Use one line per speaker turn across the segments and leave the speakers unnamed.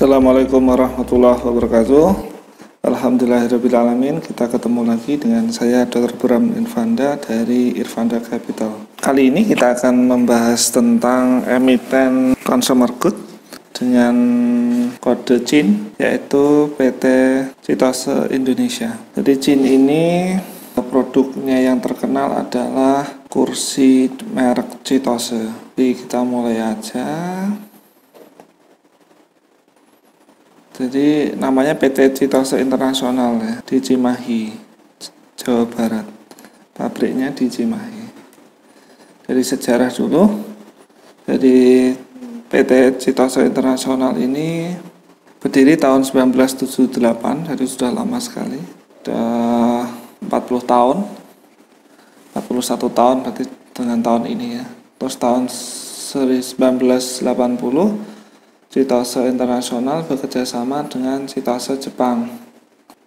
Assalamualaikum warahmatullahi wabarakatuh. Alhamdulillahirrahmanirrahim Kita ketemu lagi dengan saya Dr. Bram Irvanda dari Irvanda Capital. Kali ini kita akan membahas tentang emiten consumer good dengan kode CIN yaitu PT Citose Indonesia. Jadi CIN ini produknya yang terkenal adalah kursi merek Citose. Jadi kita mulai aja Jadi namanya PT Citose Internasional ya di Cimahi, Jawa Barat. Pabriknya di Cimahi. Dari sejarah dulu, jadi PT Citose Internasional ini berdiri tahun 1978, jadi sudah lama sekali. Sudah 40 tahun, 41 tahun berarti dengan tahun ini ya. Terus tahun 1980 Citose Internasional bekerjasama dengan Citose Jepang.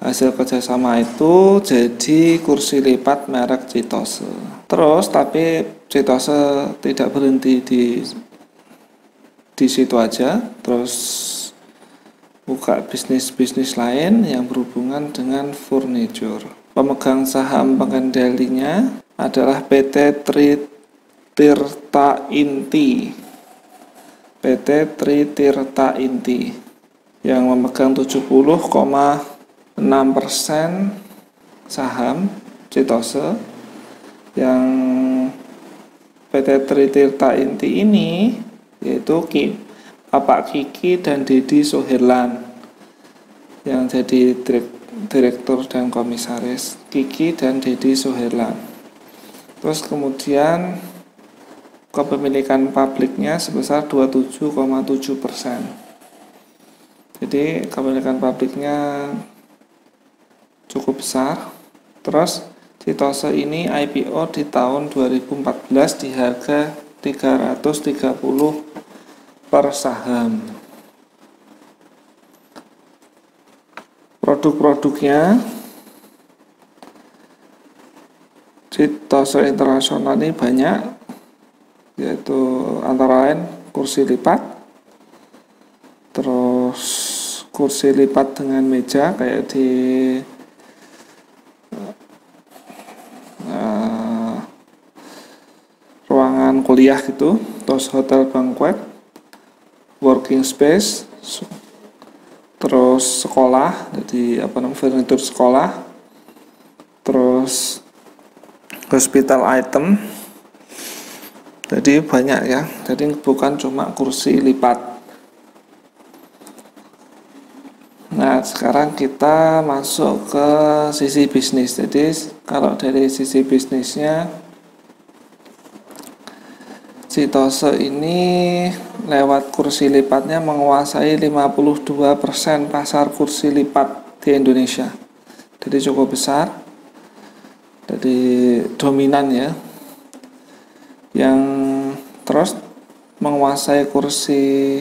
Hasil kerjasama itu jadi kursi lipat merek Citose. Terus tapi Citose tidak berhenti di di situ aja, terus buka bisnis-bisnis lain yang berhubungan dengan furniture. Pemegang saham pengendalinya adalah PT Tritirta Inti PT Tritirta Inti yang memegang 70,6% saham Citose yang PT Tritirta Inti ini yaitu Ki, Bapak Kiki dan Dedi Soherlan yang jadi direktur dan komisaris Kiki dan Dedi Soherlan terus kemudian kepemilikan publiknya sebesar 27,7 persen. Jadi kepemilikan publiknya cukup besar. Terus Citose ini IPO di tahun 2014 di harga 330 per saham. Produk-produknya Citose Internasional ini banyak yaitu antara lain kursi lipat terus kursi lipat dengan meja kayak di uh, ruangan kuliah gitu terus hotel banquet working space terus sekolah jadi apa namanya furniture sekolah terus hospital item jadi banyak ya. Jadi bukan cuma kursi lipat. Nah sekarang kita masuk ke sisi bisnis. Jadi kalau dari sisi bisnisnya Citose ini lewat kursi lipatnya menguasai 52% pasar kursi lipat di Indonesia. Jadi cukup besar. Jadi dominan ya. Yang terus menguasai kursi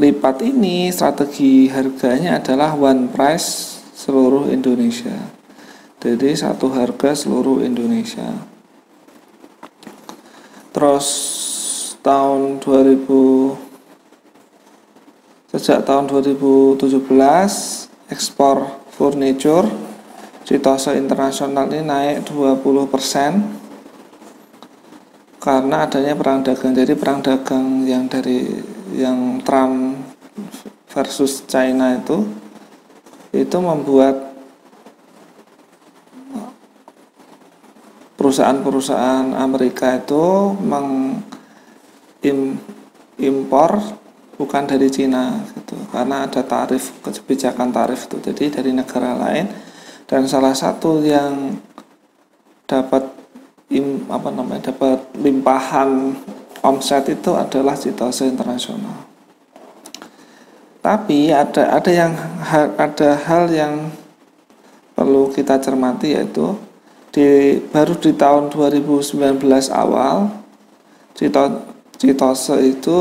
lipat ini strategi harganya adalah one price seluruh Indonesia. Jadi satu harga seluruh Indonesia. Terus tahun 2000 sejak tahun 2017 ekspor furniture Citose Internasional ini naik 20 persen karena adanya perang dagang. Jadi perang dagang yang dari yang Trump versus China itu itu membuat perusahaan-perusahaan Amerika itu mengimpor bukan dari Cina gitu. Karena ada tarif kebijakan tarif itu. Jadi dari negara lain. Dan salah satu yang dapat im, apa namanya dapat limpahan omset itu adalah Citose Internasional. Tapi ada ada yang ada hal yang perlu kita cermati yaitu di baru di tahun 2019 awal Citose itu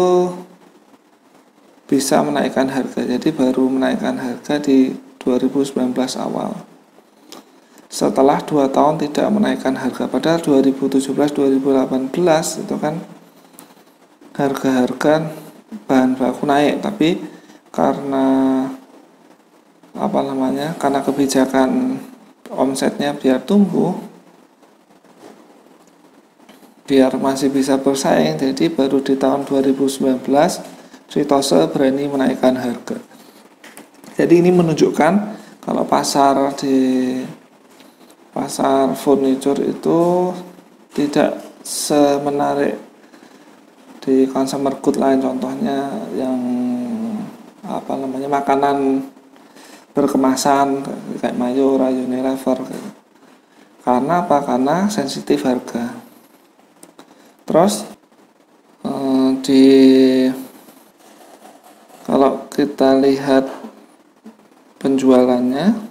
bisa menaikkan harga. Jadi baru menaikkan harga di 2019 awal setelah dua tahun tidak menaikkan harga. Padahal 2017 2018 itu kan harga-harga bahan baku naik. Tapi karena apa namanya karena kebijakan omsetnya biar tumbuh biar masih bisa bersaing jadi baru di tahun 2019 Tritose berani menaikkan harga. Jadi ini menunjukkan kalau pasar di pasar furniture itu tidak semenarik di consumer good lain contohnya yang apa namanya makanan berkemasan kayak Mayora, Unilever gitu. karena apa? karena sensitif harga terus eh, di kalau kita lihat penjualannya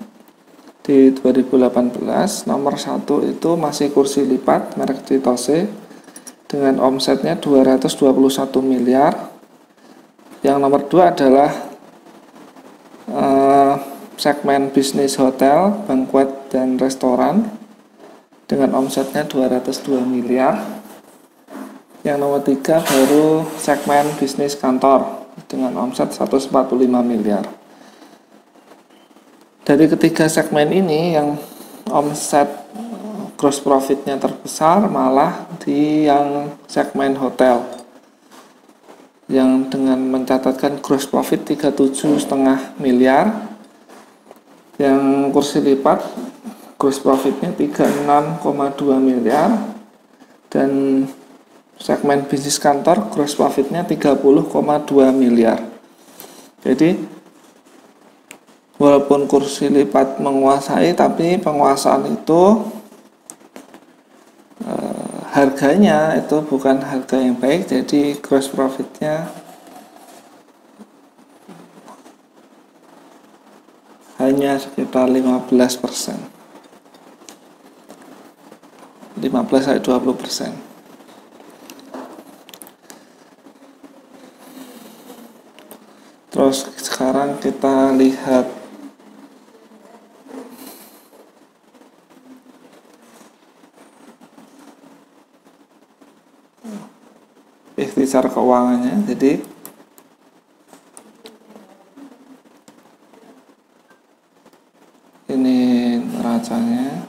di 2018 nomor satu itu masih kursi lipat merek Citose dengan omsetnya 221 miliar. Yang nomor dua adalah uh, segmen bisnis hotel, banquet dan restoran dengan omsetnya 202 miliar. Yang nomor tiga baru segmen bisnis kantor dengan omset 145 miliar dari ketiga segmen ini yang omset gross profitnya terbesar malah di yang segmen hotel. Yang dengan mencatatkan gross profit 37,5 miliar. Yang kursi lipat gross profitnya 36,2 miliar. Dan segmen bisnis kantor gross profitnya 30,2 miliar. Jadi walaupun kursi lipat menguasai tapi penguasaan itu e, harganya itu bukan harga yang baik jadi gross profitnya hanya sekitar 15 persen. 15 sampai 20 persen. Terus sekarang kita lihat ikhtisar keuangannya. Jadi ini neracanya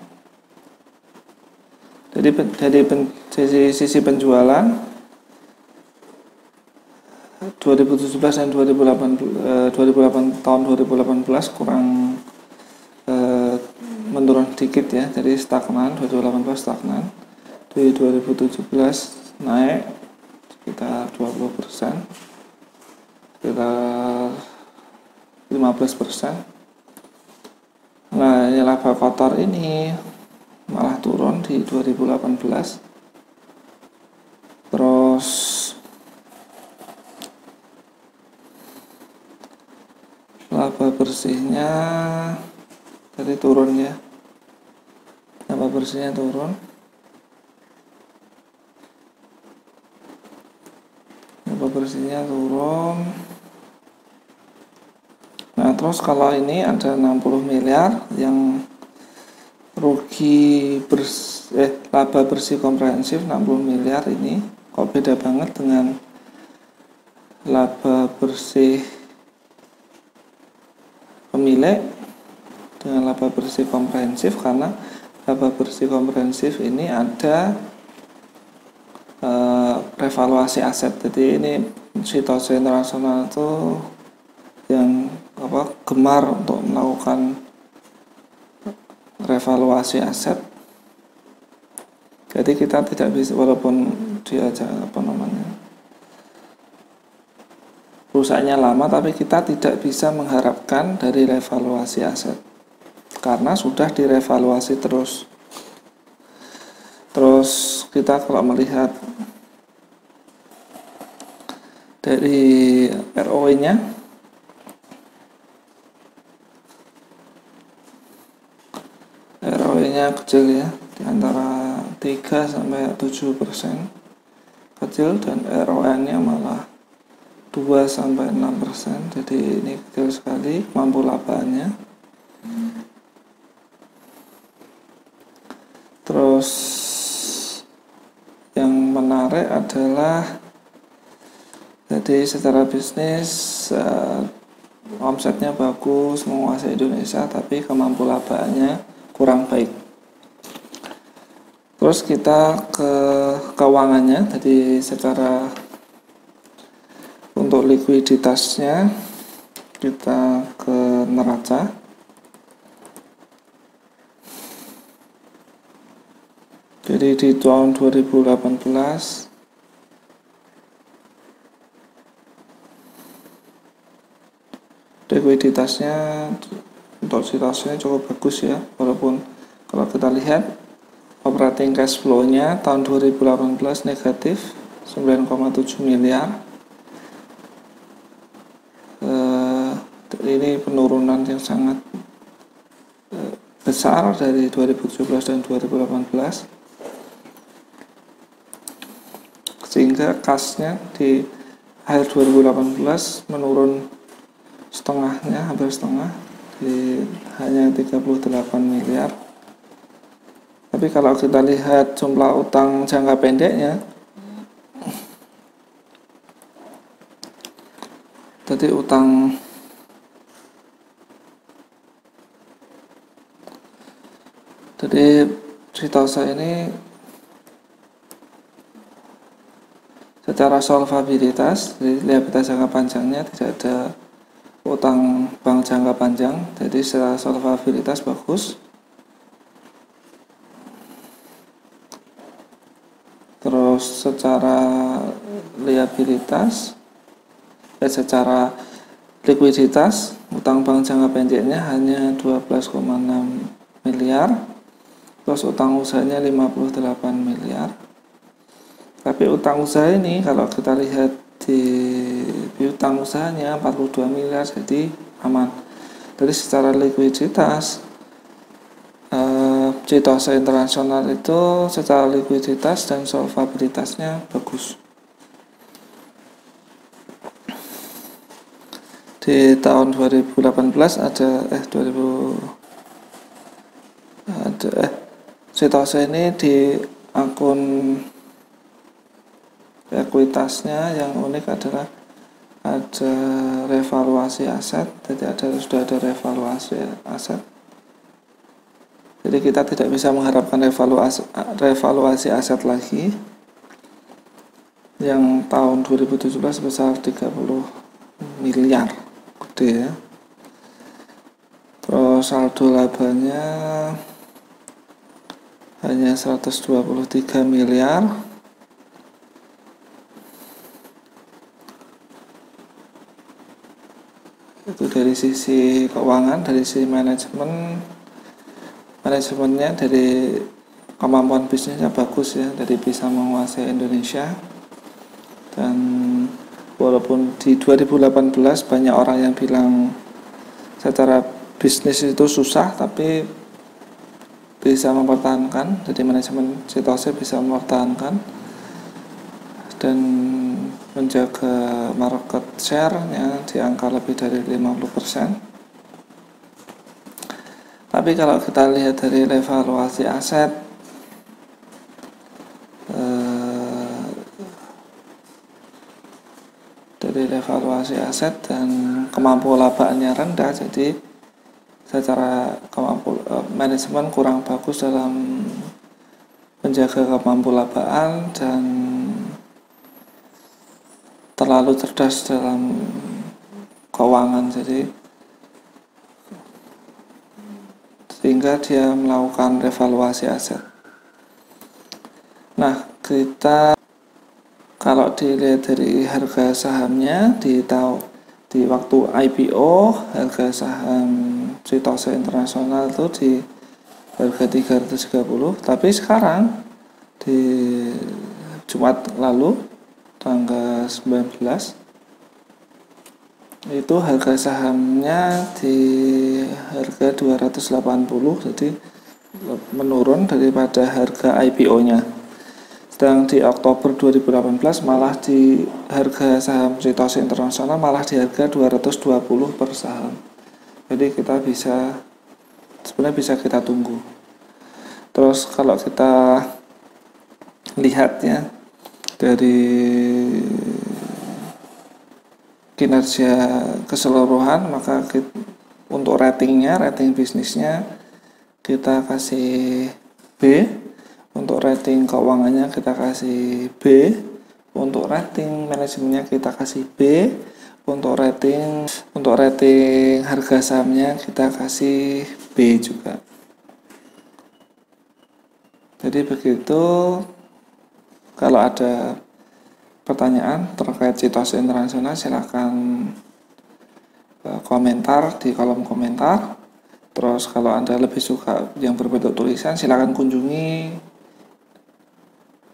jadi dari pen, sisi, sisi penjualan 2017 dan 2008, eh, 2008 tahun 2018 kurang eh, menurun sedikit ya. Jadi stagnan 2018 stagnan. Di 2017 naik sekitar 20 persen. Sekitar 15 persen. Nah laba kotor ini malah turun di 2018 terus laba bersihnya tadi turun ya. Laba bersihnya turun bersihnya turun. Nah terus kalau ini ada 60 miliar yang rugi bers eh laba bersih komprehensif 60 miliar ini kok beda banget dengan laba bersih pemilik dengan laba bersih komprehensif? Karena laba bersih komprehensif ini ada uh, revaluasi aset. Jadi ini situasi internasional itu yang apa gemar untuk melakukan revaluasi aset. Jadi kita tidak bisa walaupun dia apa namanya perusahaannya lama tapi kita tidak bisa mengharapkan dari revaluasi aset. Karena sudah direvaluasi terus. Terus kita kalau melihat dari ROE nya ROE nya kecil ya di antara 3 sampai 7 persen kecil dan RON nya malah 2 sampai 6 persen. Jadi ini kecil sekali mampu labanya terus adalah jadi secara bisnis uh, omsetnya bagus menguasai Indonesia tapi kemampu labaannya kurang baik. Terus kita ke keuangannya. Jadi secara untuk likuiditasnya kita ke neraca. Jadi di tahun 2018 likuiditasnya untuk situasinya cukup bagus ya walaupun kalau kita lihat operating cash flow-nya tahun 2018 negatif 9,7 miliar. Eh, ini penurunan yang sangat eh, besar dari 2017 dan 2018 sehingga kasnya di akhir 2018 menurun setengahnya hampir setengah di hanya 38 miliar. Tapi kalau kita lihat jumlah utang jangka pendeknya jadi utang jadi saya ini secara solvabilitas jadi liabilitas jangka panjangnya tidak ada utang bank jangka panjang jadi secara solvabilitas bagus. Terus secara liabilitas ya secara likuiditas utang bank jangka pendeknya hanya 12,6 miliar. Terus utang usahanya 58 miliar. Tapi utang usaha ini kalau kita lihat di piutang usahanya 42 miliar jadi aman. Dari secara likuiditas eh, Citose internasional itu secara likuiditas dan solvabilitasnya bagus. Di tahun 2018 ada eh 2000 ada eh Citose ini di akun ekuitasnya yang unik adalah ada revaluasi aset jadi ada sudah ada revaluasi aset. Jadi kita tidak bisa mengharapkan revaluasi, revaluasi aset lagi. Yang tahun 2017 sebesar 30 miliar gede ya. Terus saldo labanya hanya 123 miliar itu dari sisi keuangan dari sisi manajemen. Manajemennya dari kemampuan bisnisnya bagus ya dari bisa menguasai Indonesia. Dan walaupun di 2018 banyak orang yang bilang secara bisnis itu susah tapi bisa mempertahankan jadi manajemen situasi bisa mempertahankan. Dan menjaga market share-nya di angka lebih dari 50%. Tapi kalau kita lihat dari evaluasi aset eh, dari evaluasi aset dan kemampuan labaannya rendah jadi secara kemampu eh, manajemen kurang bagus dalam menjaga kemampuan labaan dan terlalu cerdas dalam keuangan jadi sehingga dia melakukan revaluasi aset. Nah kita kalau dilihat dari harga sahamnya di tahu di waktu IPO harga saham Citose Internasional itu di harga 330 tapi sekarang di Jumat lalu tanggal 19 itu harga sahamnya di harga 280 jadi menurun daripada harga IPO nya sedang di Oktober 2018 malah di harga saham Citose Internasional malah di harga 220 per saham. Jadi kita bisa sebenarnya bisa kita tunggu. Terus kalau kita lihat ya dari kinerja keseluruhan maka kita, untuk ratingnya rating bisnisnya kita kasih B. Untuk rating keuangannya kita kasih B. Untuk rating manajemennya kita kasih B. Untuk rating untuk rating harga sahamnya kita kasih B juga. Jadi begitu kalau ada pertanyaan terkait situasi internasional silahkan eh, komentar di kolom komentar. Terus kalau anda lebih suka yang berbentuk tulisan silahkan kunjungi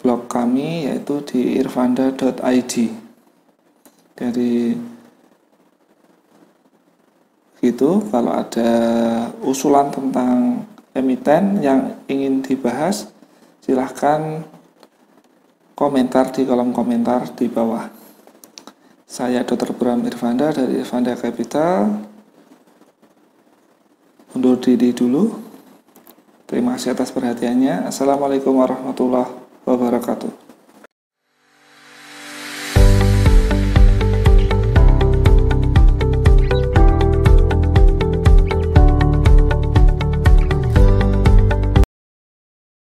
blog kami yaitu di irvanda.id jadi gitu. Kalau ada usulan tentang emiten yang ingin dibahas silahkan komentar di kolom komentar di bawah. Saya Dr. Bram Irvanda dari Irvanda Capital. Undur diri dulu. Terima kasih atas perhatiannya. Assalamualaikum warahmatullahi wabarakatuh.